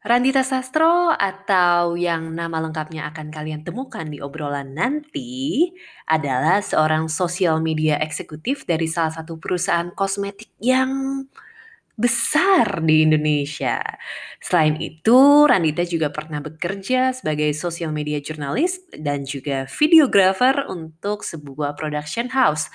Randita Sastro atau yang nama lengkapnya akan kalian temukan di obrolan nanti adalah seorang sosial media eksekutif dari salah satu perusahaan kosmetik yang besar di Indonesia. Selain itu, Randita juga pernah bekerja sebagai sosial media jurnalis dan juga videographer untuk sebuah production house.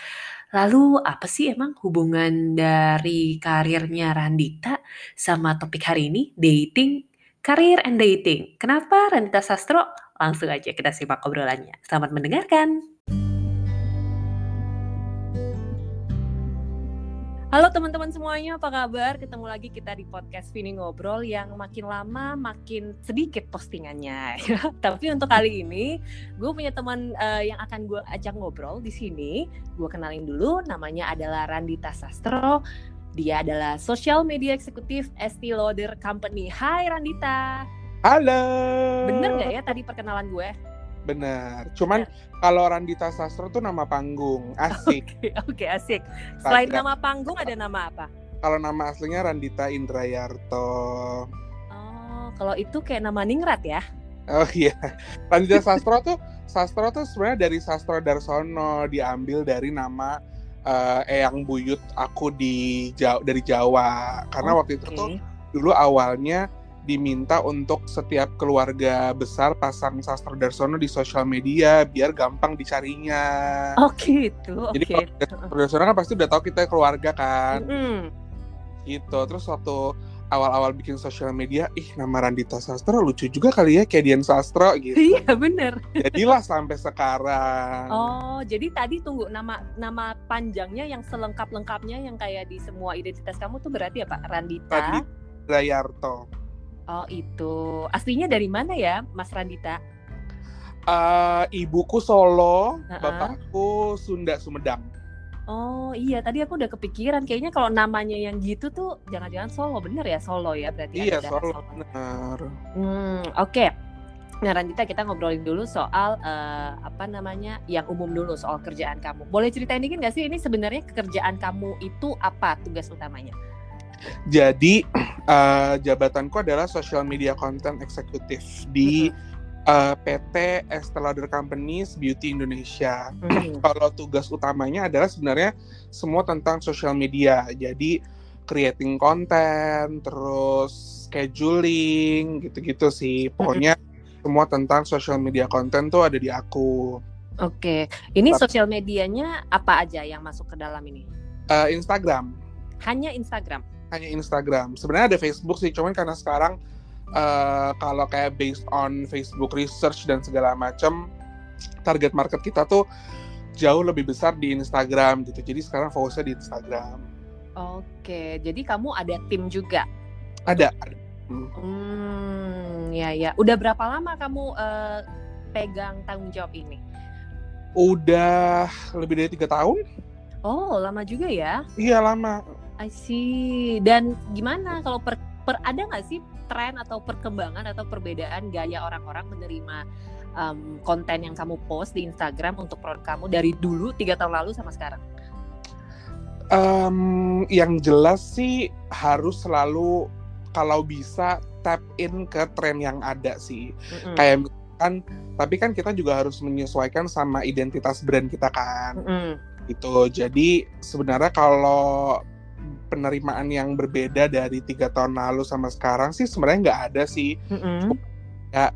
Lalu apa sih emang hubungan dari karirnya Randita sama topik hari ini, dating? Karir and Dating. Kenapa Randita Sastro? Langsung aja kita simak obrolannya. Selamat mendengarkan. Halo teman-teman semuanya, apa kabar? Ketemu lagi kita di podcast Vini Ngobrol yang makin lama makin sedikit postingannya. Tapi untuk kali ini, gue punya teman uh, yang akan gue ajak ngobrol di sini. Gue kenalin dulu, namanya adalah Randita Sastro. Dia adalah social media eksekutif Estee Lauder Company. Hai Randita. Halo. Bener gak ya tadi perkenalan gue? Bener. Cuman ya. kalau Randita Sastro tuh nama panggung. Asik. Oke, okay, okay, asik. Selain Sastra. nama panggung ada nama apa? Kalau nama aslinya Randita Indrayarto. Oh, kalau itu kayak nama ningrat ya? Oh iya. Randita Sastro tuh Sastro tuh sebenarnya dari Sastro Darsono diambil dari nama uh, Eyang Buyut aku di Jawa, dari Jawa karena okay. waktu itu tuh dulu awalnya diminta untuk setiap keluarga besar pasang sastra Darsono di sosial media biar gampang dicarinya. Oh gitu. Jadi okay. kalau Darsono kan pasti udah tahu kita keluarga kan. Mm. Gitu. Terus waktu awal-awal bikin sosial media, ih nama Randita Sastro lucu juga kali ya kayak Dian Sastro gitu. Iya bener. Jadilah sampai sekarang. Oh jadi tadi tunggu nama nama panjangnya yang selengkap lengkapnya yang kayak di semua identitas kamu tuh berarti apa Randita? Randita Dayarto. Oh itu aslinya dari mana ya Mas Randita? Uh, ibuku Solo, uh -uh. bapakku Sunda Sumedang. Oh iya, tadi aku udah kepikiran kayaknya kalau namanya yang gitu tuh jangan-jangan Solo bener ya Solo ya berarti. Iya Solo, Solo bener. Hmm oke. Okay. Nah Randita kita ngobrolin dulu soal uh, apa namanya yang umum dulu soal kerjaan kamu. Boleh ceritain dikit nggak sih ini sebenarnya kerjaan kamu itu apa tugas utamanya? Jadi uh, jabatanku adalah social media content executive di -hmm uh, eh, PT Estee Lauder Companies Beauty Indonesia. Hmm. Kalau tugas utamanya adalah sebenarnya semua tentang social media. Jadi creating konten, terus scheduling, gitu-gitu sih. Pokoknya hmm. semua tentang social media konten tuh ada di aku. Oke, ini Tapi, sosial medianya apa aja yang masuk ke dalam ini? Uh, Instagram. Hanya Instagram. Hanya Instagram. Sebenarnya ada Facebook sih, cuman karena sekarang uh, kalau kayak based on Facebook research dan segala macam target market kita tuh jauh lebih besar di Instagram gitu. Jadi sekarang fokusnya di Instagram. Oke, jadi kamu ada tim juga? Ada. Hmm, hmm ya ya. Udah berapa lama kamu uh, pegang tanggung jawab ini? Udah lebih dari tiga tahun. Oh, lama juga ya? Iya lama. I see. Dan gimana kalau per, per ada nggak sih tren atau perkembangan atau perbedaan gaya orang-orang menerima um, konten yang kamu post di Instagram untuk produk kamu dari dulu tiga tahun lalu sama sekarang? Um, yang jelas sih harus selalu kalau bisa tap in ke tren yang ada sih. Mm-hmm. Kayak kan, tapi kan kita juga harus menyesuaikan sama identitas brand kita kan. Mm-hmm. Itu jadi sebenarnya kalau penerimaan yang berbeda dari tiga tahun lalu sama sekarang sih sebenarnya nggak ada sih mm-hmm. ya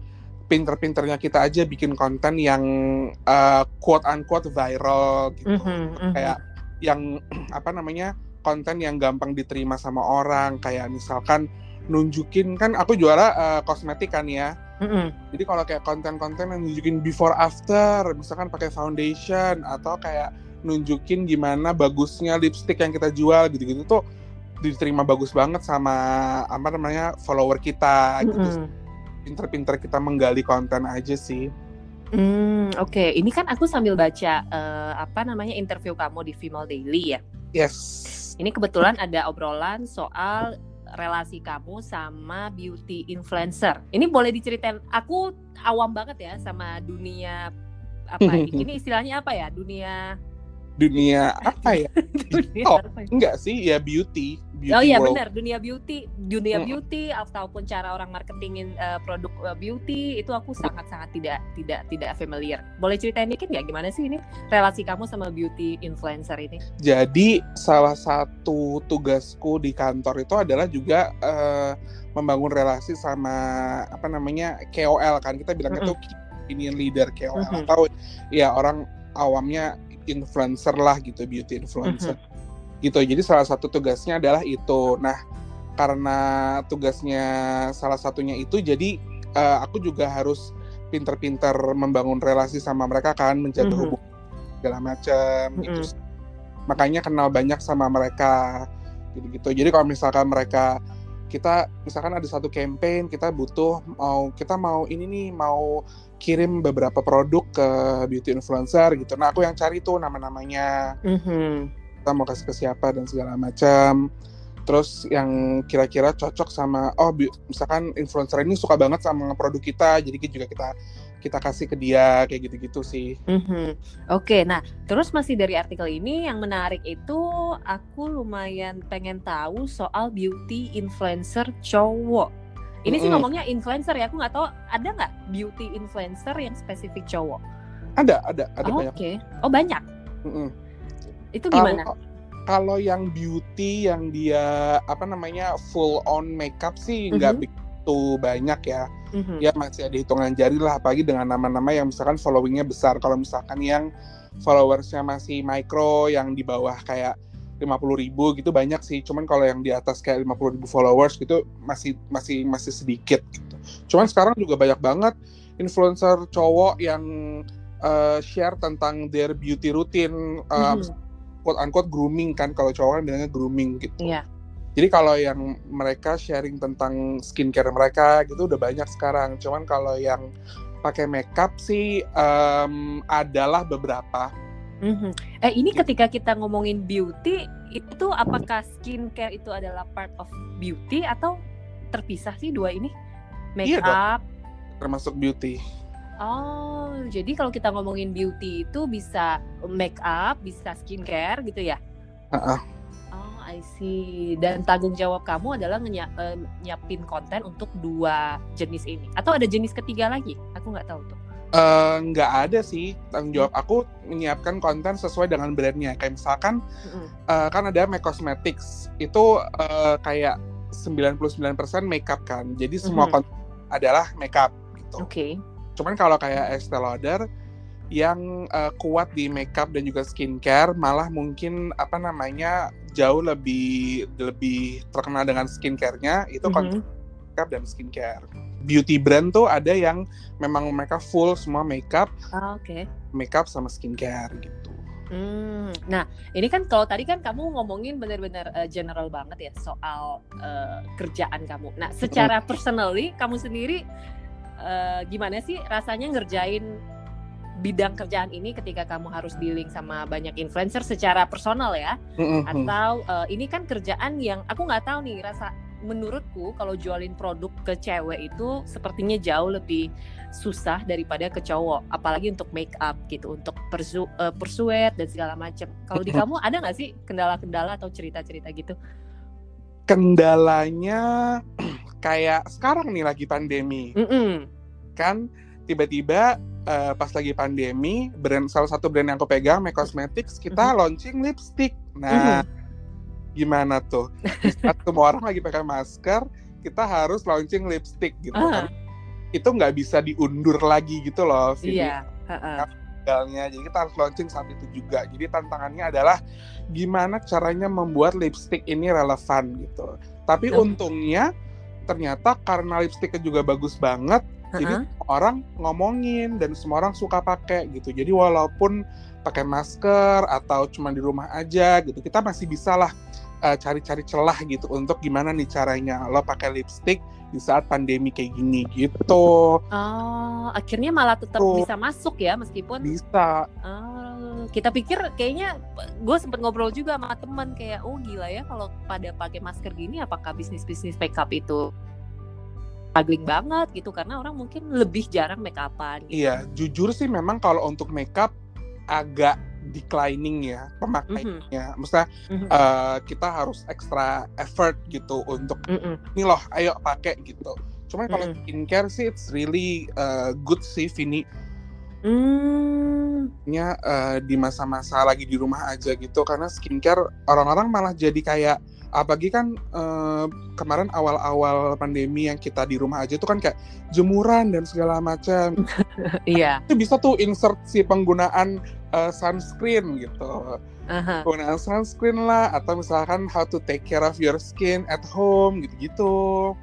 pinter-pinternya kita aja bikin konten yang uh, quote unquote viral gitu mm-hmm, mm-hmm. kayak yang apa namanya konten yang gampang diterima sama orang kayak misalkan nunjukin kan aku juara uh, kosmetik kan ya mm-hmm. jadi kalau kayak konten-konten yang nunjukin before after misalkan pakai foundation atau kayak nunjukin gimana bagusnya lipstick yang kita jual gitu-gitu tuh diterima bagus banget sama apa namanya follower kita gitu. Mm -hmm. Pinter-pinter kita menggali konten aja sih. Hmm, oke. Okay. Ini kan aku sambil baca uh, apa namanya interview kamu di Female Daily ya. Yes. Ini kebetulan ada obrolan soal relasi kamu sama beauty influencer. Ini boleh diceritain? Aku awam banget ya sama dunia apa ini istilahnya apa ya? Dunia dunia apa ya? dunia Oh, apa ya? enggak sih, ya beauty. beauty Oh iya world. benar dunia beauty, dunia Mm. beauty ataupun cara orang marketingin eh, produk eh, beauty itu aku sangat-sangat tidak tidak tidak familiar. Boleh ceritain dikit nggak gimana sih ini relasi kamu sama beauty influencer ini? Jadi salah satu tugasku di kantor itu adalah juga eh, membangun relasi sama apa namanya KOL kan kita bilang itu key opinion leader KOL Mhm. atau ya orang awamnya influencer lah gitu beauty influencer gitu. Jadi salah satu tugasnya adalah itu. Nah karena tugasnya salah satunya itu jadi eh, aku juga harus pinter-pinter membangun relasi sama mereka kan menjaga Mhm. hubungan segala macam gitu Mhm. makanya kenal banyak sama mereka gitu-gitu. Jadi kalau misalkan mereka kita misalkan ada satu campaign kita butuh mau kita mau ini nih mau kirim beberapa produk ke beauty influencer gitu. Nah aku yang cari tuh nama-namanya Mhm. kita mau kasih ke siapa dan segala macam. Terus yang kira-kira cocok sama oh misalkan influencer ini suka banget sama produk kita jadi juga kita kita kasih ke dia kayak gitu-gitu sih. Mhm. Oke, nah terus masih dari artikel ini yang menarik itu aku lumayan pengen tahu soal beauty influencer cowok. Ini sih Mm-mm. ngomongnya influencer ya, aku nggak tahu ada nggak beauty influencer yang spesifik cowok. Ada ada ada Oh, banyak. Oke, oh banyak. Mm-mm. Itu gimana? Kalau kalau yang beauty yang dia apa namanya full on makeup sih nggak Mhm. Begitu banyak ya. Mhm. Ya masih ada hitungan jari lah apalagi dengan nama-nama yang misalkan followingnya besar. Kalau misalkan yang followersnya masih micro yang di bawah kayak 50.000 ribu gitu banyak sih. Cuman kalau yang di atas kayak 50.000 ribu followers gitu masih masih masih sedikit gitu. Cuman sekarang juga banyak banget influencer cowok yang uh, share tentang their beauty routine uh, Mhm. quote unquote grooming kan kalau cowok kan bilangnya grooming gitu. Iya. Jadi kalau yang mereka sharing tentang skincare mereka gitu udah banyak sekarang. Cuman kalau yang pakai makeup sih em, adalah beberapa. Mhm. Eh ini ketika kita ngomongin beauty itu apakah skincare itu adalah part of beauty atau terpisah sih dua ini? Iya dong. Makeup. termasuk beauty. Oh, jadi kalau kita ngomongin beauty itu bisa makeup, bisa skincare gitu ya? Heeh. I see. Dan tanggung jawab kamu adalah eh, nyiapin konten untuk dua jenis ini. Atau ada jenis ketiga lagi? Aku nggak tahu tuh. Eh, nggak ada sih tanggung jawab aku menyiapkan konten sesuai dengan brandnya. Kayak misalkan Mm-mm. eh, kan ada Make Cosmetics itu eh, kayak 99% makeup kan. Jadi semua Mhm. konten adalah makeup gitu. Oke. Cuman kalau kayak Estee Lauder yang eh, kuat di makeup dan juga skincare malah mungkin apa namanya jauh lebih lebih terkenal dengan skincare-nya itu konten Mhm. makeup dan skincare. Beauty brand tuh ada yang memang mereka full semua makeup, Ah, Oke. makeup sama skincare gitu. Hmm, Nah, ini kan kalau tadi kan kamu ngomongin benar-benar eh, general banget ya soal eh, kerjaan kamu. Nah, secara personally kamu sendiri eh, gimana sih rasanya ngerjain bidang kerjaan ini ketika kamu harus dealing sama banyak influencer secara personal ya? Atau eh, ini kan kerjaan yang aku nggak tahu nih rasa menurutku kalau jualin produk ke cewek itu sepertinya jauh lebih susah daripada ke cowok apalagi untuk make up gitu untuk persu eh, persuade dan segala macam kalau di kamu ada nggak sih kendala-kendala atau cerita-cerita gitu Kendalanya kayak sekarang nih lagi pandemi. Mm-mm. kan tiba-tiba eh, pas lagi pandemi brand salah satu brand yang aku pegang Make Cosmetics kita launching lipstick nah gimana tuh saat semua orang lagi pakai masker kita harus launching lipstick gitu Ah. kan itu nggak bisa diundur lagi gitu loh video iya heeh. tanggalnya. jadi kita harus launching saat itu juga jadi tantangannya adalah gimana caranya membuat lipstick ini relevan gitu tapi Oh. untungnya ternyata karena lipsticknya juga bagus banget jadi orang ngomongin dan semua orang suka pakai gitu. Jadi walaupun pakai masker atau cuma di rumah aja gitu kita masih bisa lah eh, cari-cari celah gitu untuk gimana nih caranya lo pakai lipstick di saat pandemi kayak gini gitu. Oh akhirnya malah tetap Tuh. bisa masuk ya meskipun bisa. Oh, kita pikir kayaknya gue sempet ngobrol juga sama teman kayak oh gila ya kalau pada pakai masker gini apakah bisnis bisnis makeup itu struggling banget gitu karena orang mungkin lebih jarang make upan gitu. Iya, jujur sih memang kalau untuk makeup agak declining ya pemakaiannya. Mhm. Maksudnya Mhm. eh, kita harus extra effort gitu untuk Mhm. ini loh, ayo pakai gitu. Cuman kalau Mhm. skincare sih it's really uh, good sih Vini. Mmm. nya eh, di masa-masa lagi di rumah aja gitu karena skincare orang-orang malah jadi kayak apalagi kan eh, kemarin awal-awal pandemi yang kita di rumah aja itu kan kayak jemuran dan segala macam Iya. itu bisa tuh insert si penggunaan eh, sunscreen gitu Aha. penggunaan sunscreen lah atau misalkan how to take care of your skin at home gitu-gitu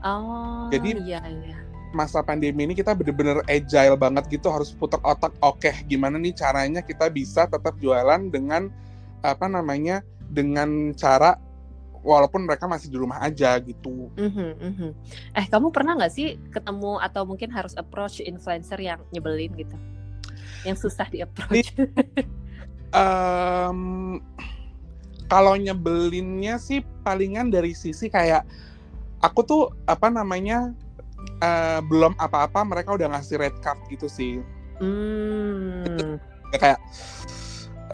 Oh, Jadi- iya iya. masa pandemi ini kita bener-bener agile banget gitu harus putar otak oke gimana nih caranya kita bisa tetap jualan dengan apa namanya dengan cara walaupun mereka masih di rumah aja gitu Mhm mhm. Eh, kamu pernah nggak sih ketemu atau mungkin harus approach influencer yang nyebelin gitu? Yang susah di-approach? Em, kalau nyebelinnya sih palingan dari sisi kayak aku tuh apa namanya eh, belum apa-apa mereka udah ngasih red card gitu sih Mmm. Ya kayak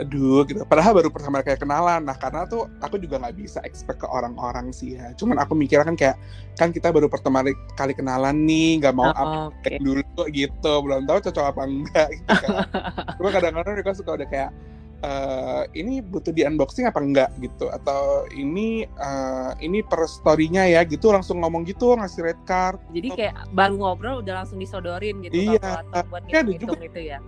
aduh gitu. Padahal baru pertama kayak kenalan. Nah karena tuh aku juga nggak bisa expect ke orang-orang sih ya. Cuman aku mikir kan kayak kan kita baru pertama kali kenalan nih nggak mau Oh, oke. dulu gitu. Belum tahu cocok apa enggak gitu kan. Cuma kadang-kadang mereka suka udah kayak eh, ini butuh di unboxing apa enggak? gitu. Atau ini eh, ini per story-nya ya gitu. Langsung ngomong gitu ngasih red card. Jadi kayak baru ngobrol udah langsung disodorin gitu Iya. kalkulator buat Iya, ada ngitung itu ya.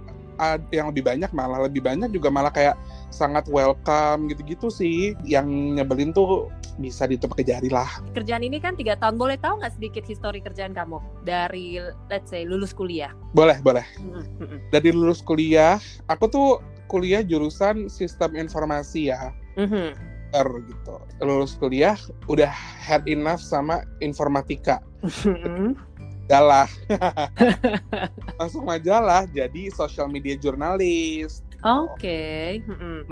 Yang lebih banyak malah lebih banyak juga malah kayak sangat welcome gitu-gitu sih yang nyebelin tuh bisa ditutup pakai jari lah Kerjaan ini kan tiga tahun. Boleh tahu nggak sedikit histori kerjaan kamu dari let's say lulus kuliah? boleh boleh Mhm, mhm. dari lulus kuliah aku tuh kuliah jurusan sistem informasi ya Mhm. R gitu lulus kuliah udah had enough sama informatika Mhm. Majalah langsung majalah jadi social media jurnalis Oke. Mhm.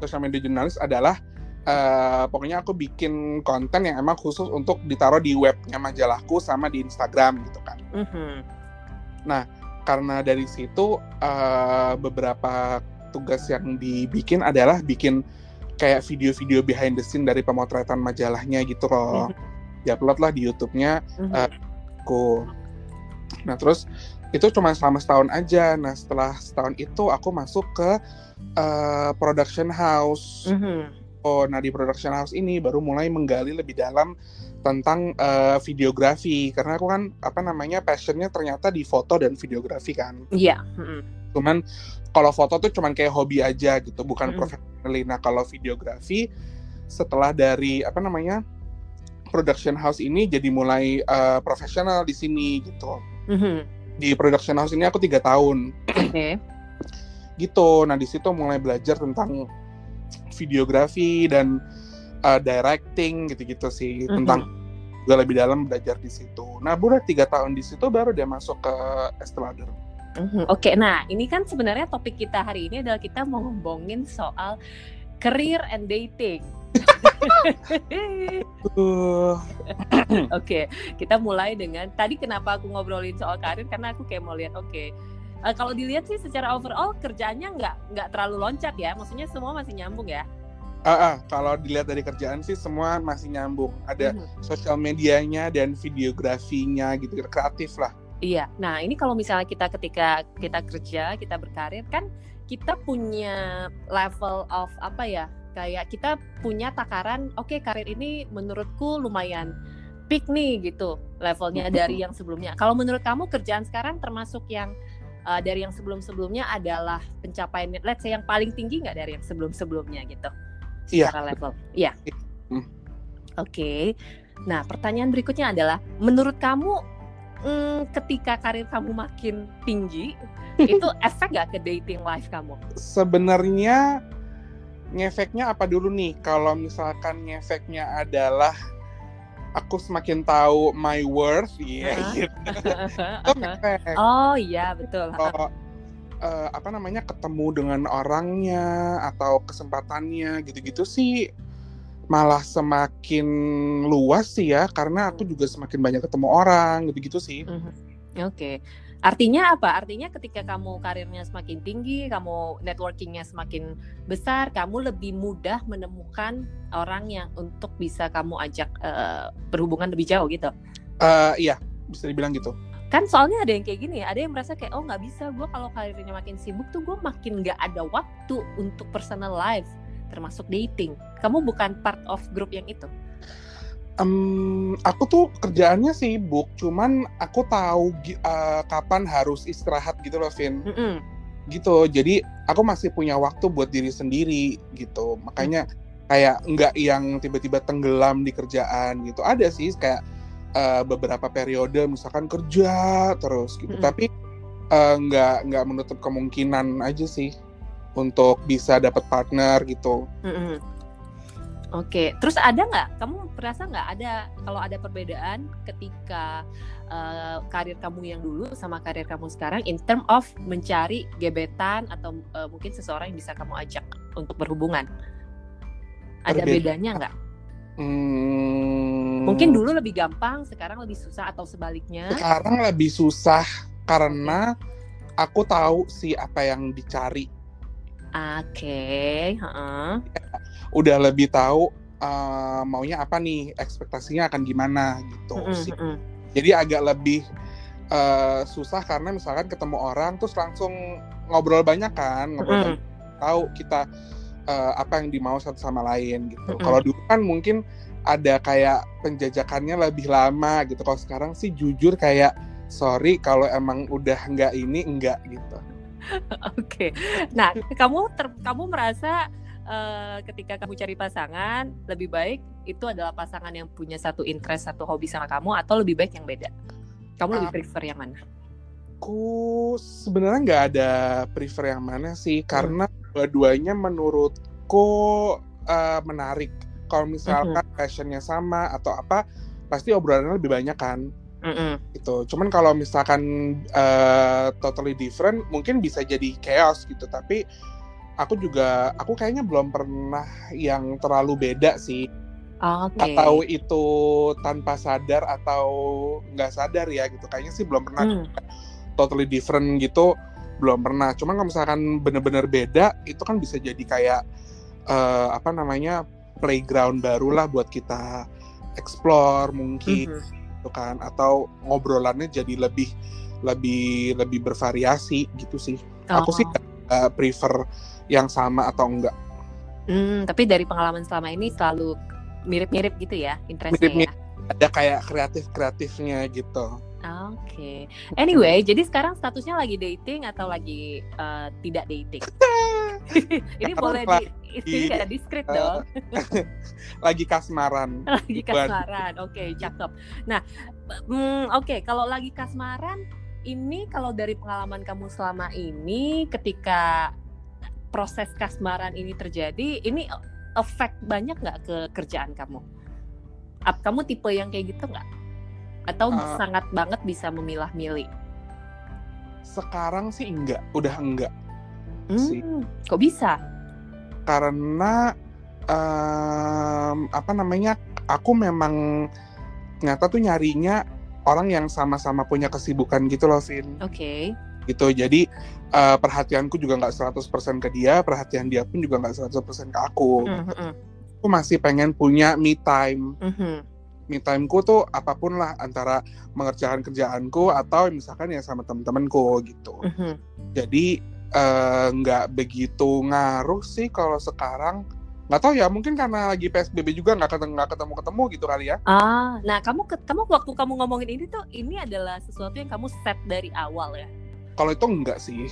social media jurnalis adalah eh, pokoknya aku bikin konten yang emang khusus untuk ditaruh di webnya majalahku sama di Instagram gitu kan Mhm. karena dari situ eh, beberapa tugas yang dibikin adalah bikin kayak video-video behind the scene dari pemotretan majalahnya gitu loh diupload lah di YouTube-nya Mhm. Eh, aku nah terus itu cuma selama setahun aja nah setelah setahun itu aku masuk ke eh, production house Mhm. Oh, nah di production house ini baru mulai menggali lebih dalam tentang eh, videografi karena aku kan apa namanya passionnya ternyata di foto dan videografi kan. Iya. Mhm. Cuman kalau foto tuh cuman kayak hobi aja gitu, bukan Mm-mm. professionally. Nah kalau videografi setelah dari apa namanya production house ini jadi mulai eh, profesional di sini gitu. Mhm. Di production house ini aku tiga tahun Oke. gitu. Nah di situ mulai belajar tentang videografi dan uh, directing gitu-gitu sih Mhm. tentang juga lebih dalam belajar di situ. Nah, udah tiga tahun di situ baru dia masuk ke Estee Lauder. Mhm, Oke, nah ini kan sebenarnya topik kita hari ini adalah kita mau ngomongin soal career and dating. Uh, Oke, kita mulai dengan tadi kenapa aku ngobrolin soal karir karena aku kayak mau lihat oke. eh, kalau dilihat sih secara overall kerjanya nggak nggak terlalu loncat ya, maksudnya semua masih nyambung ya. ah, ah, kalau dilihat dari kerjaan sih semua masih nyambung. Ada Mhm. sosial medianya dan videografinya gitu, kreatif lah. Iya. Nah, ini kalau misalnya kita ketika kita kerja, kita berkarir kan kita punya level of apa ya? Kayak kita punya takaran, oke karir ini menurutku lumayan peak nih gitu levelnya dari yang sebelumnya. Kalau menurut kamu kerjaan sekarang termasuk yang uh, dari yang sebelum-sebelumnya adalah pencapaian let's say yang paling tinggi nggak dari yang sebelum-sebelumnya gitu? Iya. Secara level. Iya. Hmm. Oke. Nah, pertanyaan berikutnya adalah menurut kamu mm, ketika karir kamu makin tinggi itu efek gak ke dating life kamu? Sebenarnya ngefeknya apa dulu nih? Kalau misalkan ngefeknya adalah aku semakin tahu my worth, ya Heeh. gitu. Oh iya betul. kalau eh, apa namanya ketemu dengan orangnya atau kesempatannya gitu-gitu sih malah semakin luas sih ya karena aku juga semakin banyak ketemu orang gitu-gitu sih. Mhm. Oke. Artinya apa? Artinya ketika kamu karirnya semakin tinggi, kamu networkingnya semakin besar, kamu lebih mudah menemukan orang yang untuk bisa kamu ajak uh, berhubungan lebih jauh gitu. Uh, iya, bisa dibilang gitu. Kan soalnya ada yang kayak gini, ada yang merasa kayak oh nggak bisa, gue kalau karirnya makin sibuk tuh gue makin nggak ada waktu untuk personal life, termasuk dating. Kamu bukan part of grup yang itu. Um, aku tuh kerjaannya sibuk, cuman aku tahu uh, kapan harus istirahat gitu loh, Vin. Mm -mm. Gitu, jadi aku masih punya waktu buat diri sendiri gitu. Makanya kayak nggak yang tiba-tiba tenggelam di kerjaan gitu. Ada sih kayak uh, beberapa periode misalkan kerja terus gitu, mm -mm. tapi uh, nggak nggak menutup kemungkinan aja sih untuk bisa dapat partner gitu. Mm -mm Oke, terus ada nggak? Kamu merasa nggak ada kalau ada perbedaan ketika uh, karir kamu yang dulu sama karir kamu sekarang in term of mencari gebetan atau uh, mungkin seseorang yang bisa kamu ajak untuk berhubungan? Ada Perbeda. bedanya nggak? Hmm... Mungkin dulu lebih gampang, sekarang lebih susah atau sebaliknya? Sekarang lebih susah karena aku tahu sih apa yang dicari. Oke, okay. uh -uh udah lebih tahu uh, maunya apa nih ekspektasinya akan gimana gitu mm -hmm. sih jadi agak lebih uh, susah karena misalkan ketemu orang terus langsung ngobrol banyak kan ngobrol mm -hmm. tahu kita uh, apa yang dimau satu sama lain gitu mm -hmm. kalau dulu kan mungkin ada kayak penjajakannya lebih lama gitu kalau sekarang sih jujur kayak sorry kalau emang udah nggak ini enggak gitu Oke, okay. nah kamu ter, kamu merasa uh, ketika kamu cari pasangan lebih baik itu adalah pasangan yang punya satu interest satu hobi sama kamu atau lebih baik yang beda kamu uh, lebih ah. prefer yang mana? Aku sebenarnya nggak ada prefer yang mana sih hmm. karena dua-duanya menurutku uh, menarik kalau misalkan mm -hmm. passionnya sama atau apa pasti obrolannya lebih banyak kan mm -hmm. gitu cuman kalau misalkan uh, totally different mungkin bisa jadi chaos gitu tapi aku juga aku kayaknya belum pernah yang terlalu beda sih okay. atau itu tanpa sadar atau nggak sadar ya gitu kayaknya sih belum pernah hmm. totally different gitu belum pernah cuman kalau misalkan bener-bener beda itu kan bisa jadi kayak uh, apa namanya playground baru lah buat kita explore mungkin mm -hmm. gitu kan atau ngobrolannya jadi lebih lebih lebih bervariasi gitu sih oh. aku sih uh, prefer yang sama atau enggak. Hmm, tapi dari pengalaman selama ini selalu mirip-mirip gitu ya interestnya mirip, ya? Ada kayak kreatif-kreatifnya gitu. Oke. Okay. Anyway, jadi sekarang statusnya lagi dating atau lagi uh, tidak dating? ini boleh di ini kayak diskret dong. lagi kasmaran. lagi kasmaran. Oke, okay, cakep. Nah, mm, oke, okay, kalau lagi kasmaran ini kalau dari pengalaman kamu selama ini ketika proses kasmaran ini terjadi, ini efek banyak nggak ke kerjaan kamu? Ap, kamu tipe yang kayak gitu nggak? Atau uh, sangat banget bisa memilah-milih? Sekarang sih enggak, udah enggak. Hmm, sih. Kok bisa? Karena um, apa namanya? Aku memang nyata tuh nyarinya orang yang sama-sama punya kesibukan gitu loh, Vin. Oke. Okay. Gitu. Jadi uh, perhatianku juga nggak 100% ke dia, perhatian dia pun juga nggak 100% ke aku. Mm -hmm. Aku masih pengen punya me time. Mm -hmm. Me timeku tuh apa pun lah antara mengerjakan kerjaanku atau misalkan ya sama temen-temenku gitu. Mm -hmm. Jadi eh, nggak uh, begitu ngaruh sih kalau sekarang nggak tahu ya mungkin karena lagi psbb juga nggak ketemu nggak ketemu ketemu gitu kali ya ah nah kamu kamu waktu kamu ngomongin ini tuh ini adalah sesuatu yang kamu set dari awal ya kalau itu enggak sih.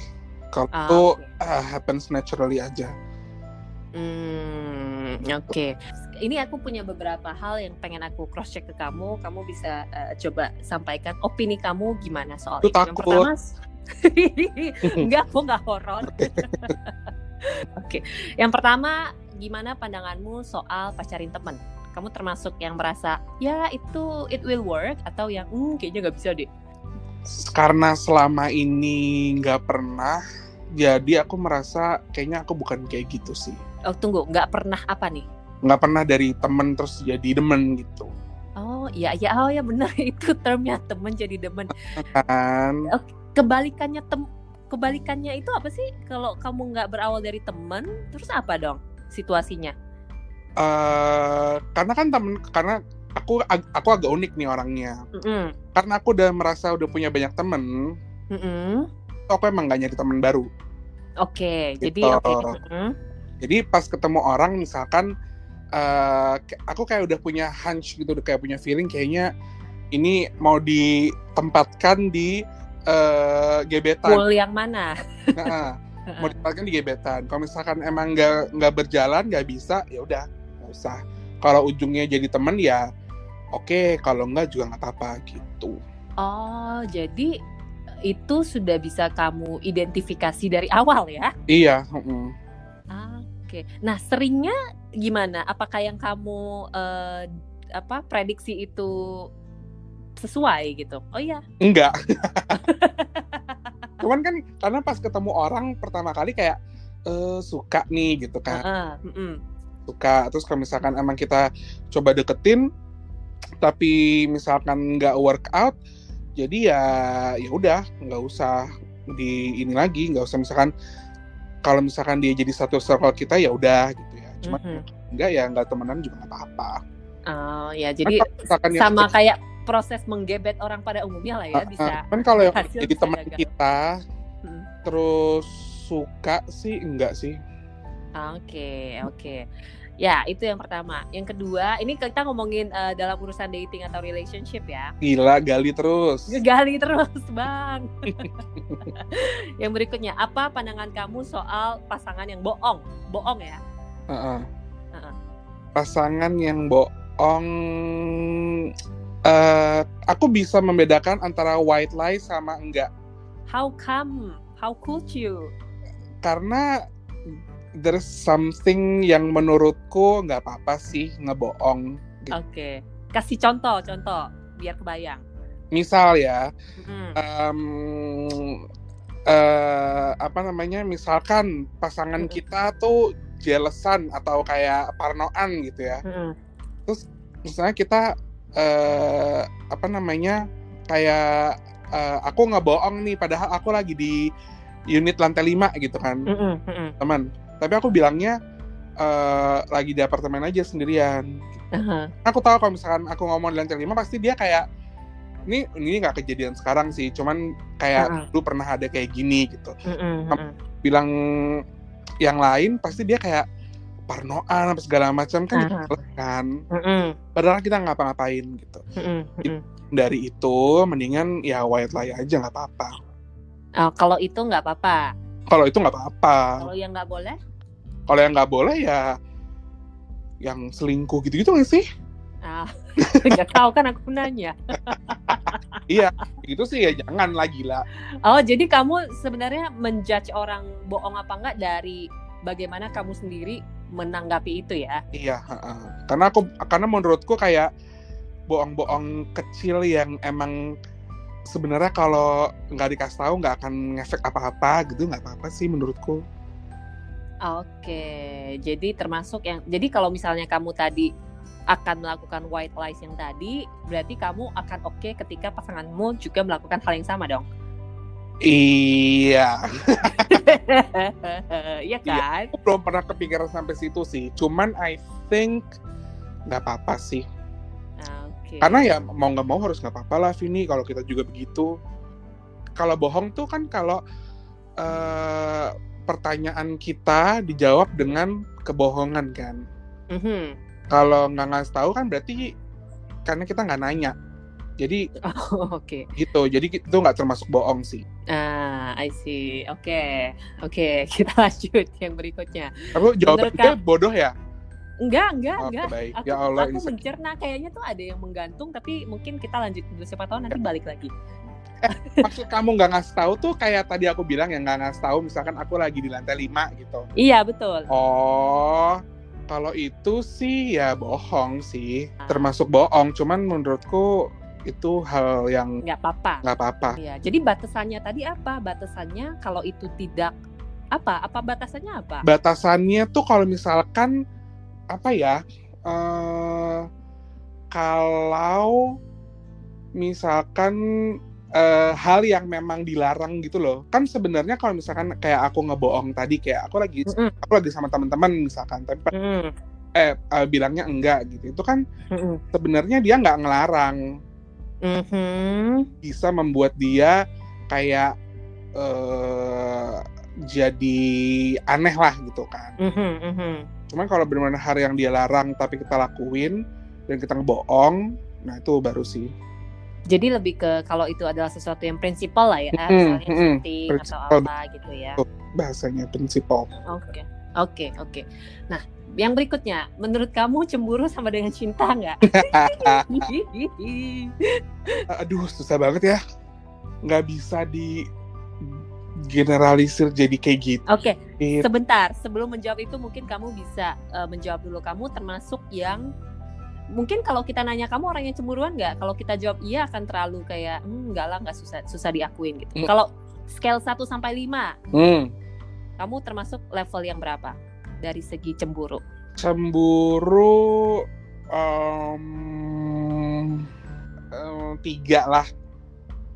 Kalau ah, itu okay. uh, happens naturally aja. Hmm, oke. Okay. Ini aku punya beberapa hal yang pengen aku cross check ke kamu. Kamu bisa uh, coba sampaikan opini kamu gimana soal itu. Yang pertama, enggak, aku enggak horor. Oke. okay. Yang pertama, gimana pandanganmu soal pacarin teman? Kamu termasuk yang merasa ya itu it will work atau yang hmm, kayaknya nggak bisa deh. Karena selama ini nggak pernah jadi aku merasa kayaknya aku bukan kayak gitu sih. Oh tunggu nggak pernah apa nih? Nggak pernah dari temen terus jadi demen gitu. Oh iya iya oh ya benar itu termnya temen jadi demen. Kan? Kebalikannya tem kebalikannya itu apa sih? Kalau kamu nggak berawal dari teman terus apa dong situasinya uh, karena kan temen karena aku aku agak unik nih orangnya mm -mm. karena aku udah merasa udah punya banyak temen mm -mm. aku emang gak nyari temen baru oke okay, gitu. jadi oke okay. mm -hmm. jadi pas ketemu orang misalkan uh, aku kayak udah punya hunch gitu udah kayak punya feeling kayaknya ini mau ditempatkan di uh, gebetan pool yang mana nah, mau ditempatkan di gebetan. Kalau misalkan emang nggak nggak berjalan nggak bisa ya udah nggak usah. Kalau ujungnya jadi temen ya oke okay, kalau enggak juga nggak apa-apa gitu. Oh jadi itu sudah bisa kamu identifikasi dari awal ya? Iya -uh. oke. Nah seringnya gimana? Apakah yang kamu uh, apa prediksi itu sesuai gitu. Oh iya. Enggak. Cuman kan karena pas ketemu orang pertama kali kayak uh, suka nih gitu kan. Uh, uh, uh, uh suka. Terus kalau misalkan emang kita coba deketin tapi misalkan nggak work out jadi ya ya udah nggak usah di ini lagi nggak usah misalkan kalau misalkan dia jadi satu circle kita ya udah gitu ya. Cuma mm -hmm. enggak ya nggak temenan juga nggak apa-apa. Oh ya jadi kan sama yang, kayak proses menggebet orang pada umumnya lah ya uh, bisa kan kalau yang jadi teman kita hmm. terus suka sih enggak sih Oke, oke. Ya, itu yang pertama. Yang kedua, ini kita ngomongin uh, dalam urusan dating atau relationship ya. Gila, gali terus. Gali terus, Bang. yang berikutnya, apa pandangan kamu soal pasangan yang bohong? Bohong ya? Uh -uh. Uh -uh. Pasangan yang bohong uh, aku bisa membedakan antara white lie sama enggak. How come? How could you? Karena there's something yang menurutku nggak apa-apa sih ngebohong. Gitu. Oke, okay. kasih contoh, contoh biar kebayang. Misal ya, mm. um, uh, apa namanya? Misalkan pasangan mm. kita tuh jealousan atau kayak parnoan gitu ya. Mm. Terus misalnya kita uh, apa namanya? Kayak uh, aku nggak bohong nih, padahal aku lagi di unit lantai 5 gitu kan, mm -mm, teman tapi aku bilangnya uh, lagi di apartemen aja sendirian uh-huh. aku tahu kalau misalkan aku ngomong di lantai lima pasti dia kayak ini ini nggak kejadian sekarang sih cuman kayak uh-huh. dulu pernah ada kayak gini gitu uh-huh. bilang yang lain pasti dia kayak parnoan apa segala macam kan uh-huh. kan uh-huh. padahal kita ngapa-ngapain gitu uh-huh. dari itu mendingan ya white lie aja nggak apa-apa oh, kalau itu nggak apa-apa kalau itu nggak apa-apa kalau yang nggak boleh kalau yang nggak boleh ya yang selingkuh gitu-gitu nggak sih? Ah, nggak tahu kan aku nanya. iya, itu sih ya jangan lagi lah. Oh, jadi kamu sebenarnya menjudge orang bohong apa enggak dari bagaimana kamu sendiri menanggapi itu ya? Iya, uh, karena aku karena menurutku kayak bohong-bohong kecil yang emang sebenarnya kalau nggak dikasih tahu nggak akan ngefek apa-apa gitu nggak apa-apa sih menurutku. Oke, jadi termasuk yang jadi kalau misalnya kamu tadi akan melakukan white lies yang tadi, berarti kamu akan oke okay ketika pasanganmu juga melakukan hal yang sama dong. Iya. Iya kan? Iya, belum pernah kepikiran sampai situ sih. Cuman I think nggak apa-apa sih. Okay. Karena ya mau nggak mau harus nggak apa-apa lah Vini kalau kita juga begitu. Kalau bohong tuh kan kalau uh, pertanyaan kita dijawab dengan kebohongan kan. Mm-hmm. Kalau nggak ngasih tahu kan berarti karena kita nggak nanya. Jadi, oh, oke. Okay. Gitu. Jadi itu nggak termasuk bohong sih. Ah, I see. Oke, okay. oke. Okay. Kita lanjut yang berikutnya. Kamu jawabannya bodoh ya? Enggak, enggak, oh, enggak. Baik. Aku, ya Allah, aku mencerna kayaknya tuh ada yang menggantung, tapi mungkin kita lanjut dulu siapa tahu nanti balik lagi eh, maksud kamu nggak ngasih tahu tuh kayak tadi aku bilang yang nggak ngasih tahu misalkan aku lagi di lantai lima gitu iya betul oh kalau itu sih ya bohong sih ah. termasuk bohong cuman menurutku itu hal yang nggak apa-apa nggak apa-apa iya jadi batasannya tadi apa batasannya kalau itu tidak apa apa batasannya apa batasannya tuh kalau misalkan apa ya uh, kalau misalkan uh, hal yang memang dilarang gitu loh. Kan sebenarnya kalau misalkan kayak aku ngebohong tadi kayak aku lagi mm -hmm. aku lagi sama teman-teman misalkan tapi mm eh uh, bilangnya enggak gitu. Itu kan mm -hmm. sebenarnya dia nggak ngelarang. Mm -hmm. Bisa membuat dia kayak uh, jadi aneh lah gitu kan. Mm -hmm. Mm -hmm. Cuman kalau benar-benar hal yang dia larang tapi kita lakuin dan kita ngebohong, nah itu baru sih jadi lebih ke kalau itu adalah sesuatu yang prinsipal lah ya, hmm, misalnya hmm, syuting atau apa gitu ya. Bahasanya prinsipal. Oke, okay. oke, okay, oke. Okay. Nah, yang berikutnya, menurut kamu cemburu sama dengan cinta nggak? Aduh, susah banget ya. Nggak bisa di generalisir jadi kayak gitu. Oke, okay. sebentar. Sebelum menjawab itu, mungkin kamu bisa uh, menjawab dulu. Kamu termasuk yang mungkin kalau kita nanya kamu orang yang cemburuan nggak kalau kita jawab iya akan terlalu kayak hmm, nggak lah nggak susah susah diakuin gitu hmm. kalau scale 1 sampai 5 hmm. kamu termasuk level yang berapa dari segi cemburu? Cemburu um, um, tiga lah.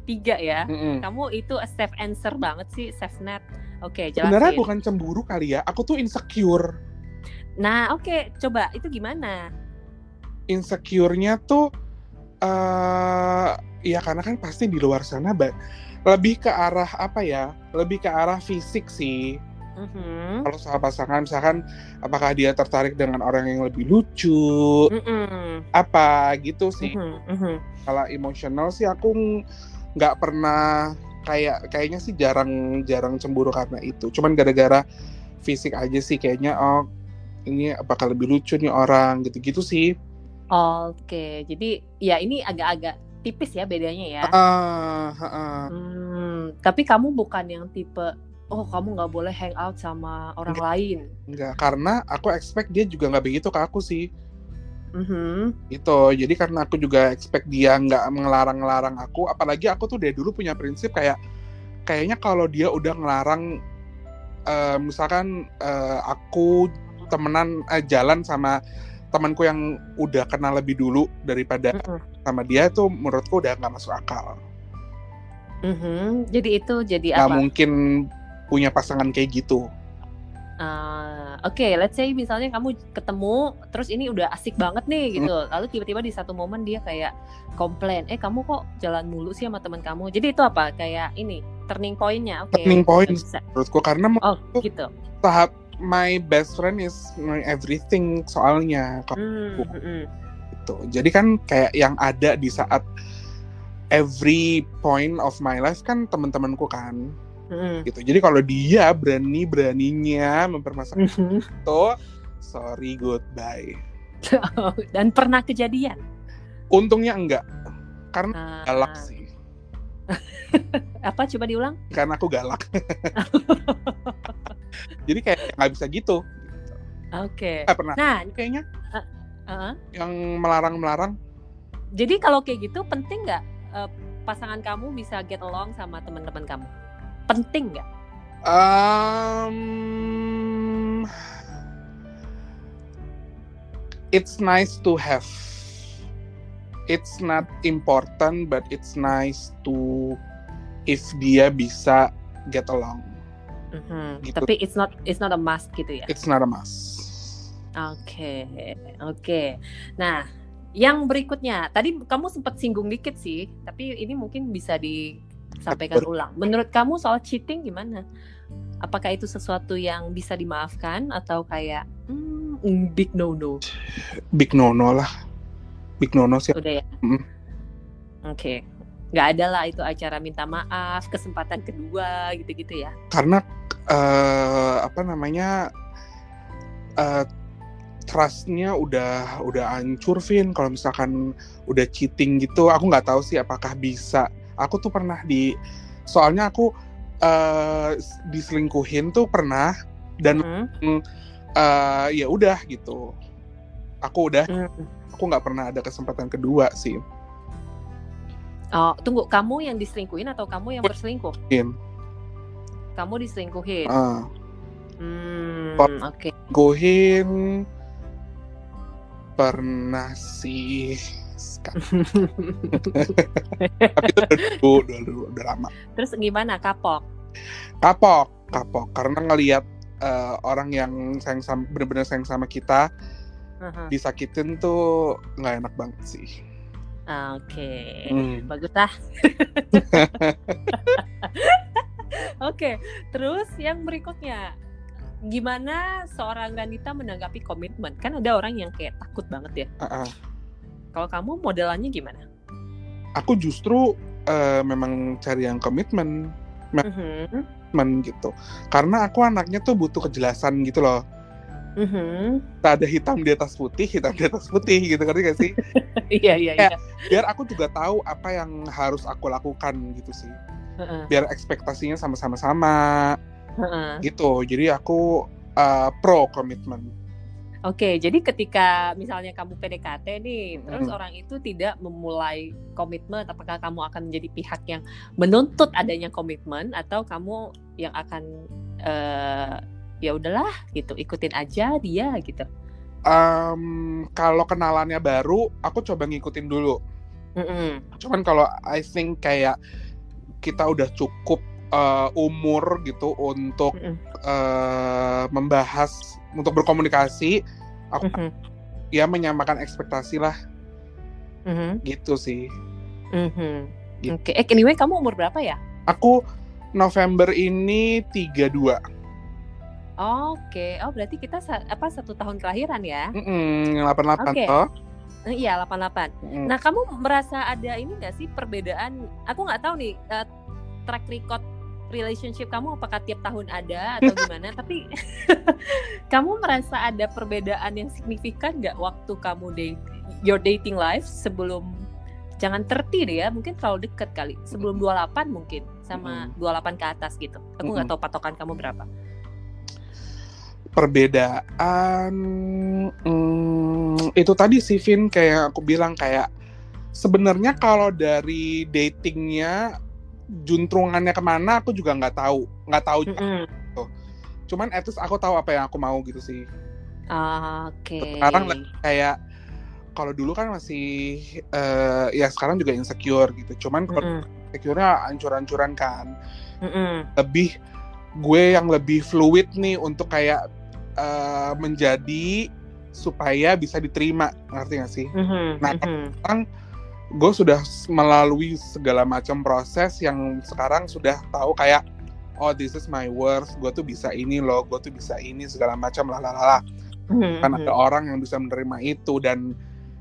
Tiga ya? Mm -mm. kamu itu a safe answer banget sih safe net. Oke okay, sebenarnya bukan cemburu kali ya aku tuh insecure. Nah oke okay. coba itu gimana? Insecure-nya tuh uh, ya karena kan pasti di luar sana lebih ke arah apa ya lebih ke arah fisik sih mm-hmm. kalau soal pasangan misalkan apakah dia tertarik dengan orang yang lebih lucu mm-hmm. apa gitu sih mm-hmm. kalau emosional sih aku nggak pernah kayak kayaknya sih jarang jarang cemburu karena itu cuman gara-gara fisik aja sih kayaknya oh ini apakah lebih lucu nih orang gitu-gitu sih Oke, jadi ya ini agak-agak tipis ya bedanya ya. Uh, uh, uh. Hmm, tapi kamu bukan yang tipe oh kamu nggak boleh hang out sama orang enggak, lain. Enggak, karena aku expect dia juga nggak begitu ke aku sih. Mm-hmm. Itu, jadi karena aku juga expect dia nggak ngelarang-larang aku, apalagi aku tuh dari dulu punya prinsip kayak kayaknya kalau dia udah ngelarang, uh, misalkan uh, aku temenan uh, jalan sama temanku yang udah kenal lebih dulu daripada mm -hmm. sama dia itu menurutku udah nggak masuk akal. Mm -hmm. Jadi itu jadi gak apa? mungkin punya pasangan kayak gitu. Uh, Oke, okay, let's say misalnya kamu ketemu, terus ini udah asik banget nih gitu, hmm. lalu tiba-tiba di satu momen dia kayak komplain, eh kamu kok jalan mulu sih sama teman kamu. Jadi itu apa? Kayak ini turning pointnya? Okay, turning point menurutku karena oh gitu. Tahap my best friend is my everything soalnya kalau mm, mm, itu jadi kan kayak yang ada di saat every point of my life kan teman-temanku kan mm. gitu. Jadi kalau dia berani beraninya mempermasalahkan mm -hmm. itu sorry goodbye. Dan pernah kejadian? Untungnya enggak. Karena uh, galak sih. Apa? Coba diulang. Karena aku galak. Jadi kayak nggak bisa gitu. Oke. Okay. eh, pernah. Nah kayaknya uh, uh, yang melarang melarang jadi kalau kayak gitu penting nggak uh, pasangan kamu bisa get along sama teman-teman kamu penting nggak um, it's nice to have it's not important but it's nice to if dia bisa get along Mm-hmm. Gitu. Tapi it's not it's not a must gitu ya. It's not a must. Oke, okay. oke. Okay. Nah, yang berikutnya, tadi kamu sempat singgung dikit sih, tapi ini mungkin bisa disampaikan Ber- ulang. Menurut kamu soal cheating gimana? Apakah itu sesuatu yang bisa dimaafkan atau kayak hmm, big no no? Big no no lah, big no no sih. Udah ya. Mm. Oke, okay nggak ada lah itu acara minta maaf kesempatan kedua gitu-gitu ya karena uh, apa namanya uh, trustnya udah udah hancur Vin kalau misalkan udah cheating gitu aku nggak tahu sih apakah bisa aku tuh pernah di soalnya aku uh, diselingkuhin tuh pernah dan hmm. uh, ya udah gitu aku udah hmm. aku nggak pernah ada kesempatan kedua sih Oh, tunggu, kamu yang diselingkuhin atau kamu yang berselingkuh? In. Kamu diselingkuhin. Uh. Hmm, oke. Okay. Selingkuhin pernah sih. Tapi itu udah dulu, udah, udah, udah lama. Terus gimana kapok? Kapok, kapok. Karena ngelihat uh, orang yang sayang sama, bener-bener sayang sama kita uh-huh. disakitin tuh nggak enak banget sih. Oke, okay. hmm. bagus lah. Oke, terus yang berikutnya, gimana seorang Ranita menanggapi komitmen? Kan ada orang yang kayak takut banget ya. Uh-uh. Kalau kamu modelannya gimana? Aku justru uh, memang cari yang komitmen, uh-huh. gitu. Karena aku anaknya tuh butuh kejelasan gitu loh mm-hmm. tak ada hitam di atas putih hitam di atas putih gitu kan gak sih iya iya iya biar aku juga tahu apa yang harus aku lakukan gitu sih uh-uh. biar ekspektasinya sama-sama sama uh-uh. gitu jadi aku uh, pro komitmen Oke, jadi ketika misalnya kamu PDKT nih, terus orang itu tidak memulai komitmen, apakah kamu akan menjadi pihak yang menuntut adanya komitmen atau kamu yang akan uh, ya udahlah gitu ikutin aja dia gitu? Um, kalau kenalannya baru aku coba ngikutin dulu. Mm -mm. cuman kalau I think kayak kita udah cukup uh, umur gitu untuk mm -mm. Uh, membahas untuk berkomunikasi aku mm -hmm. ya menyamakan ekspektasi lah mm -hmm. gitu sih mm -hmm. gitu. oke okay. eh anyway kamu umur berapa ya aku November ini 32 Oke, oh berarti kita sa apa satu tahun kelahiran ya? 88 okay. toh. Iya 88. Mm. Nah kamu merasa ada ini nggak sih perbedaan? Aku nggak tahu nih uh, track record relationship kamu apakah tiap tahun ada atau gimana? Tapi kamu merasa ada perbedaan yang signifikan nggak waktu kamu date your dating life sebelum jangan terti deh ya mungkin terlalu deket kali sebelum 28 mungkin sama mm. 28 ke atas gitu aku nggak mm. tahu patokan kamu berapa perbedaan hmm, itu tadi sih Vin kayak aku bilang kayak sebenarnya kalau dari datingnya juntrungannya ke mana aku juga nggak tahu nggak tahu mm -hmm. gitu. cuman at least aku tahu apa yang aku mau gitu sih oke okay. sekarang kayak kalau dulu kan masih uh, ya sekarang juga insecure gitu cuman mm -hmm. insecure-nya ancur-ancuran kan mm -hmm. lebih gue yang lebih fluid nih untuk kayak uh, menjadi supaya bisa diterima ngerti gak sih? Mm-hmm, nah mm-hmm. sekarang gue sudah melalui segala macam proses yang sekarang sudah tahu kayak oh this is my worth gue tuh bisa ini loh gue tuh bisa ini segala macam lah lah lah mm-hmm. kan ada orang yang bisa menerima itu dan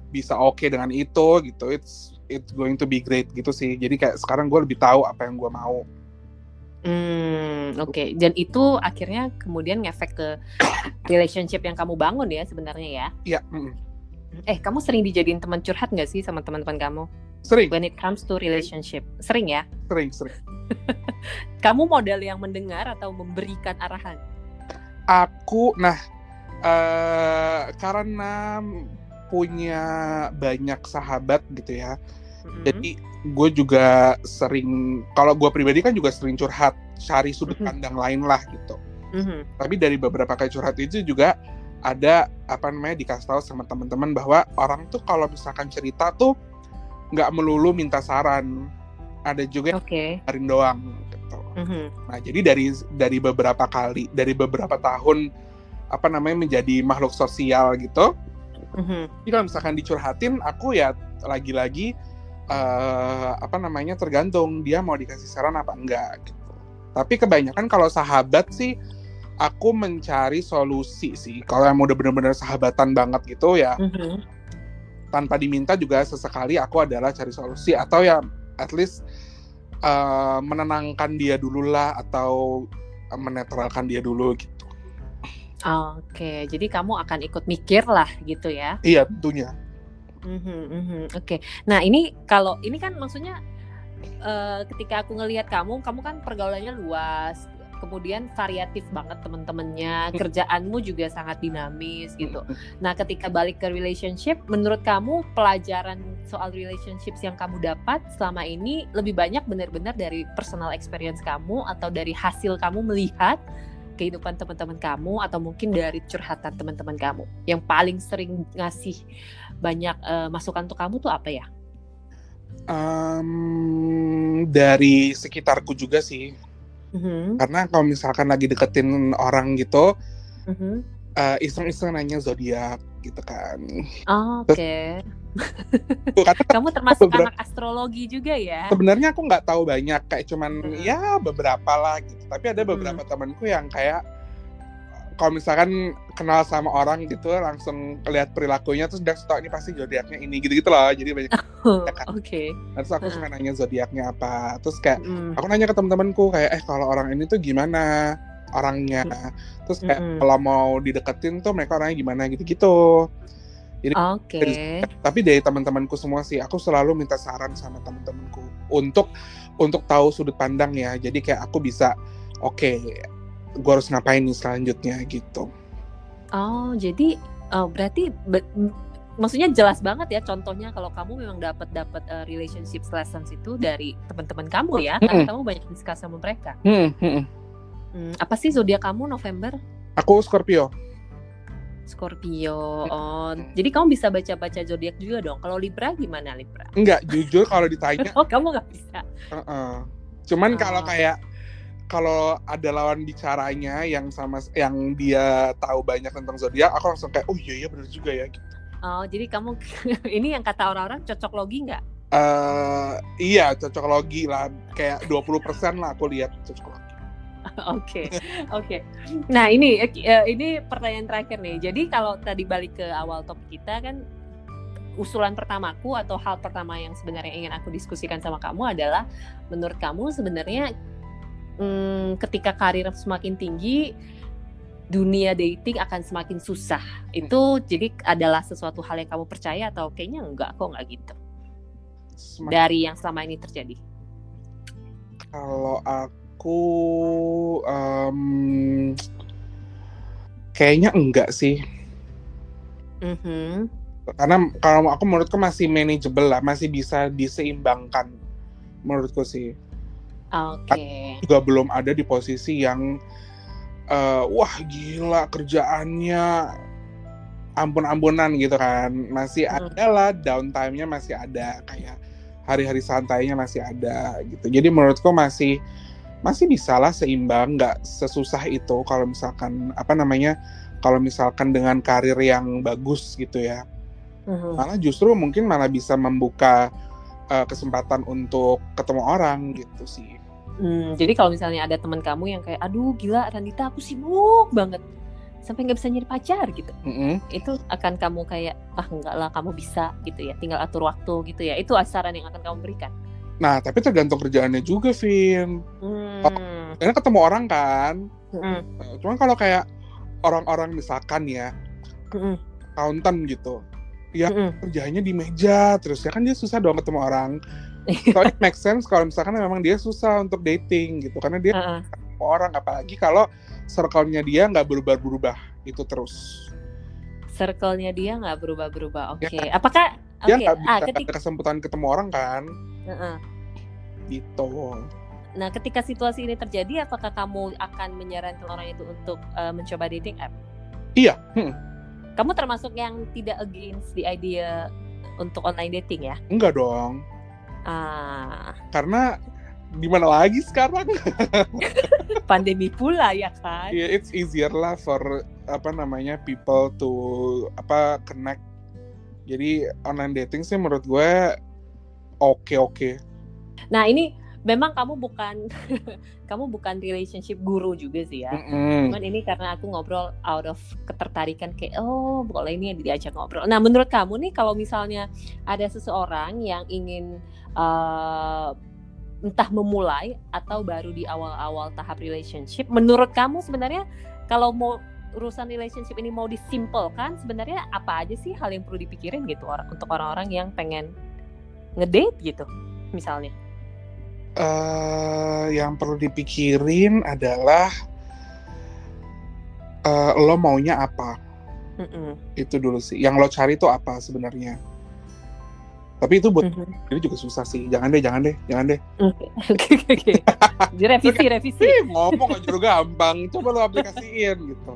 bisa oke okay dengan itu gitu it's it's going to be great gitu sih jadi kayak sekarang gue lebih tahu apa yang gue mau Hmm, oke. Okay. Dan itu akhirnya kemudian ngefek ke relationship yang kamu bangun ya sebenarnya ya? Iya. Mm. Eh, kamu sering dijadiin teman curhat nggak sih sama teman-teman kamu? Sering. When it comes to relationship, sering ya? Sering, sering. kamu model yang mendengar atau memberikan arahan? Aku, nah, uh, karena punya banyak sahabat gitu ya, mm-hmm. jadi gue juga sering kalau gue pribadi kan juga sering curhat cari sudut mm-hmm. pandang lain lah gitu mm-hmm. tapi dari beberapa kali curhat itu juga ada apa namanya dikasih tahu sama teman-teman bahwa orang tuh kalau misalkan cerita tuh nggak melulu minta saran ada juga okay. yang doang gitu mm-hmm. nah jadi dari dari beberapa kali dari beberapa tahun apa namanya menjadi makhluk sosial gitu mm-hmm. jadi kalau misalkan dicurhatin aku ya lagi-lagi uh, apa namanya tergantung dia mau dikasih saran apa enggak gitu. Tapi kebanyakan kalau sahabat sih aku mencari solusi sih. Kalau yang udah bener-bener sahabatan banget gitu ya mm-hmm. tanpa diminta juga sesekali aku adalah cari solusi atau ya at least uh, menenangkan dia dulu lah atau menetralkan dia dulu gitu. Oke, jadi kamu akan ikut mikir lah gitu ya? Iya tentunya. Mm-hmm, mm-hmm. Oke, okay. nah ini kalau ini kan maksudnya uh, ketika aku ngelihat kamu, kamu kan pergaulannya luas, kemudian variatif banget temen-temennya, hmm. kerjaanmu juga sangat dinamis gitu. Hmm. Nah, ketika balik ke relationship, menurut kamu pelajaran soal relationships yang kamu dapat selama ini lebih banyak benar-benar dari personal experience kamu atau dari hasil kamu melihat kehidupan teman-teman kamu atau mungkin dari curhatan teman-teman kamu yang paling sering ngasih banyak uh, masukan untuk kamu tuh apa ya? Um, dari sekitarku juga sih. Mm-hmm. Karena kalau misalkan lagi deketin orang gitu, mm-hmm. uh, iseng-iseng nanya zodiak gitu kan. Oh, Oke. Okay. Kamu termasuk beberapa, anak astrologi juga ya? Sebenarnya aku nggak tahu banyak, kayak cuman hmm. ya beberapa lah gitu. Tapi ada beberapa hmm. temanku yang kayak kalau misalkan kenal sama orang gitu langsung lihat perilakunya terus udah tahu ini pasti zodiaknya ini gitu-gitu loh jadi banyak oh, ya kan? oke okay. terus aku suka nanya zodiaknya apa terus kayak mm. aku nanya ke teman-temanku kayak eh kalau orang ini tuh gimana orangnya mm. terus kayak mm. kalau mau dideketin tuh mereka orangnya gimana gitu-gitu jadi okay. tapi dari teman-temanku semua sih aku selalu minta saran sama teman-temanku untuk untuk tahu sudut pandang ya jadi kayak aku bisa oke okay, gue harus ngapain nih selanjutnya gitu. Oh, jadi oh, berarti be maksudnya jelas banget ya contohnya kalau kamu memang dapat dapat uh, relationship lessons itu dari teman-teman kamu ya, mm -hmm. karena kamu banyak diskus sama mereka. Mm -hmm. hmm, apa sih zodiak kamu November? Aku Scorpio. Scorpio. Oh, jadi kamu bisa baca-baca zodiak juga dong. Kalau Libra gimana Libra? Enggak, jujur kalau ditanya. oh, kamu nggak bisa. Uh -uh. Cuman oh. kalau kayak kalau ada lawan bicaranya yang sama yang dia tahu banyak tentang zodiak, aku langsung kayak oh iya iya benar juga ya gitu. Oh, jadi kamu ini yang kata orang-orang cocok logi nggak? Uh, iya, cocok logi lah. Kayak 20% lah aku lihat cocok logi. Oke, oke. Nah ini uh, ini pertanyaan terakhir nih. Jadi kalau tadi balik ke awal topik kita kan usulan pertamaku atau hal pertama yang sebenarnya ingin aku diskusikan sama kamu adalah menurut kamu sebenarnya hmm, ketika karir semakin tinggi dunia dating akan semakin susah. Itu jadi adalah sesuatu hal yang kamu percaya atau kayaknya enggak kok enggak gitu. Semakin... Dari yang selama ini terjadi. Kalau aku um, kayaknya enggak sih. Mm -hmm. Karena kalau aku menurutku masih manageable lah, masih bisa diseimbangkan menurutku sih. Okay. Juga belum ada di posisi yang uh, wah gila kerjaannya ampun-ampunan gitu kan. Masih hmm. ada lah downtime-nya masih ada kayak hari-hari santainya masih ada gitu. Jadi menurutku masih masih bisa lah seimbang, nggak sesusah itu kalau misalkan apa namanya kalau misalkan dengan karir yang bagus gitu ya. hmm Malah justru mungkin malah bisa membuka uh, kesempatan untuk ketemu orang gitu sih. Hmm, jadi kalau misalnya ada teman kamu yang kayak, aduh gila Randita aku sibuk banget sampai nggak bisa nyari pacar gitu, mm-hmm. itu akan kamu kayak ah enggak lah kamu bisa gitu ya, tinggal atur waktu gitu ya, itu saran yang akan kamu berikan. Nah tapi tergantung kerjaannya juga, Vin. Hmm. karena ketemu orang kan, mm-hmm. cuman kalau kayak orang-orang misalkan ya, mm-hmm. accountant gitu, ya mm-hmm. kerjanya di meja terus ya kan dia susah dong ketemu orang Soalnya make sense kalau misalkan memang dia susah untuk dating gitu karena dia uh -uh. orang apalagi kalau circle-nya dia nggak berubah-berubah itu terus. Circle-nya dia nggak berubah-berubah. Oke. Okay. Ya, Apakah dia okay. nggak ah, ketika... ada kesempatan ketemu orang kan? Uh -uh. Gitu. Nah, ketika situasi ini terjadi, apakah kamu akan menyarankan orang itu untuk uh, mencoba dating app? Iya. Hmm. Kamu termasuk yang tidak against the idea untuk online dating ya? Enggak dong. Ah. Karena di mana lagi sekarang? Pandemi pula ya kan? Yeah, it's easier lah for apa namanya people to apa connect. Jadi online dating sih menurut gue oke okay, oke. Okay. Nah ini memang kamu bukan kamu bukan relationship guru juga sih ya. Mm -hmm. Cuman ini karena aku ngobrol out of ketertarikan kayak oh boleh ini diajak ngobrol. Nah menurut kamu nih kalau misalnya ada seseorang yang ingin uh, entah memulai atau baru di awal-awal tahap relationship, menurut kamu sebenarnya kalau mau urusan relationship ini mau disimpelkan sebenarnya apa aja sih hal yang perlu dipikirin gitu untuk orang-orang yang pengen ngedate gitu misalnya? uh, yang perlu dipikirin adalah uh, lo maunya apa. Mm -mm. Itu dulu sih. Yang lo cari itu apa sebenarnya? Tapi itu buat mm-hmm. ini juga susah sih. Jangan deh jangan deh jangan deh. Oke oke oke revisi. Revisi ngomong aja udah gampang. Coba lo aplikasiin gitu.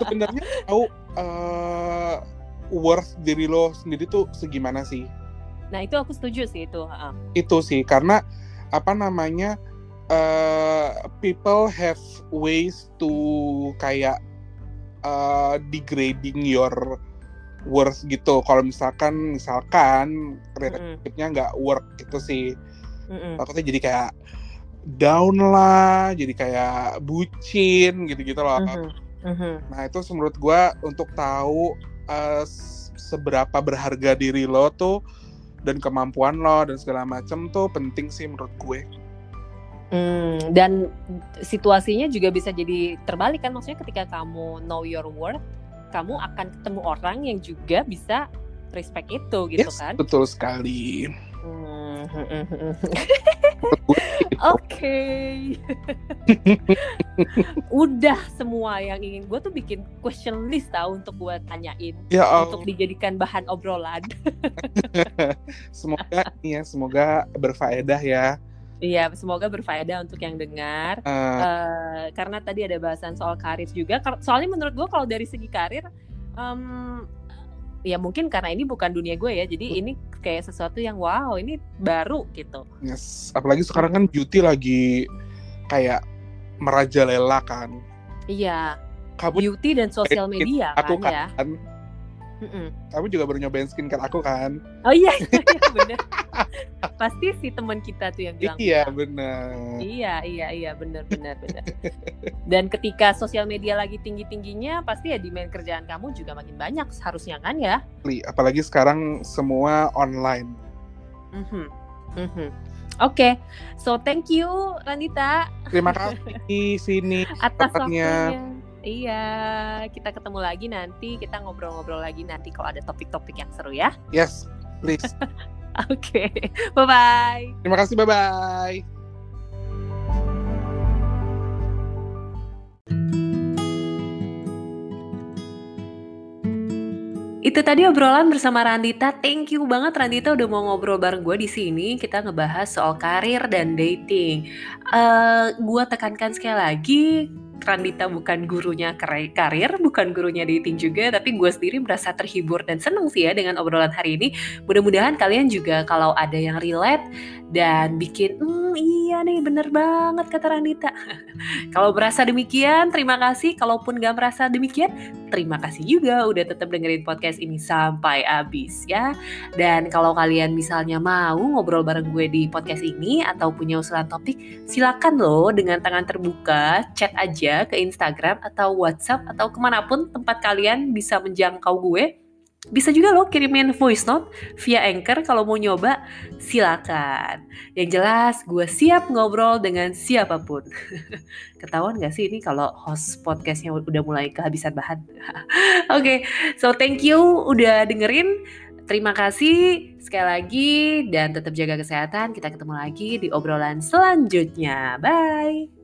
Sebenarnya tahu uh, worth diri lo sendiri tuh segimana sih? Nah itu aku setuju sih itu itu sih karena apa namanya uh, people have ways to kayak uh, degrading your worth gitu. Kalau misalkan misalkan relationshipnya nggak work gitu sih. Mm takutnya jadi kayak down lah jadi kayak bucin gitu-gitu loh. Mm-hmm. Mm-hmm. nah itu menurut gue untuk tahu uh, seberapa berharga diri lo tuh dan kemampuan lo dan segala macem tuh penting sih menurut gue. Hmm, dan situasinya juga bisa jadi terbalik kan? Maksudnya ketika kamu know your worth kamu akan ketemu orang yang juga bisa respect itu gitu yes, kan? betul sekali. Hmm. Oke, udah semua yang ingin gue tuh bikin question list tau untuk gue tanyain, ya, um... untuk dijadikan bahan obrolan. semoga ya, semoga berfaedah ya Iya, semoga berfaedah untuk yang dengar. Uh, uh, karena tadi ada bahasan soal karir juga. Soalnya menurut gue kalau dari segi karir, um, ya mungkin karena ini bukan dunia gue ya. Jadi ini kayak sesuatu yang wow, ini baru gitu. Yes, apalagi sekarang kan beauty lagi kayak merajalela kan. Iya. Kamu beauty dan sosial media aku kan, ya. kan ya. Mm-mm. Kamu juga baru nyobain skincare aku kan? Oh iya, iya, iya bener. Pasti si teman kita tuh yang bilang. Iya benar. Iya iya iya benar benar benar. Dan ketika sosial media lagi tinggi tingginya, pasti ya demand kerjaan kamu juga makin banyak seharusnya kan ya? Apalagi sekarang semua online. Mm-hmm. Mm-hmm. Oke, okay. so thank you Ranita. Terima kasih sini atas waktunya. Iya, kita ketemu lagi nanti. Kita ngobrol-ngobrol lagi nanti kalau ada topik-topik yang seru ya. Yes, please. Oke, okay. bye-bye. Terima kasih, bye-bye. Itu tadi obrolan bersama Randita. Thank you banget Randita udah mau ngobrol bareng gue di sini. Kita ngebahas soal karir dan dating. Uh, gue tekankan sekali lagi, Randita bukan gurunya karir, bukan gurunya dating juga, tapi gue sendiri merasa terhibur dan seneng sih ya dengan obrolan hari ini. Mudah-mudahan kalian juga kalau ada yang relate dan bikin, hmm iya nih bener banget kata Randita. kalau merasa demikian, terima kasih. Kalaupun gak merasa demikian, terima kasih juga udah tetap dengerin podcast ini sampai habis ya. Dan kalau kalian misalnya mau ngobrol bareng gue di podcast ini atau punya usulan topik, silakan loh dengan tangan terbuka, chat aja aja ke Instagram atau WhatsApp atau ke mana pun tempat kalian bisa menjangkau gue. Bisa juga lo kirimin voice note via Anchor kalau mau nyoba, silakan. Yang jelas gue siap ngobrol dengan siapa pun. Ketahuan gak sih ini kalau host podcastnya udah mulai kehabisan bahan? Oke, okay, so thank you udah dengerin. Terima kasih sekali lagi dan tetap jaga kesehatan. Kita ketemu lagi di obrolan selanjutnya. Bye.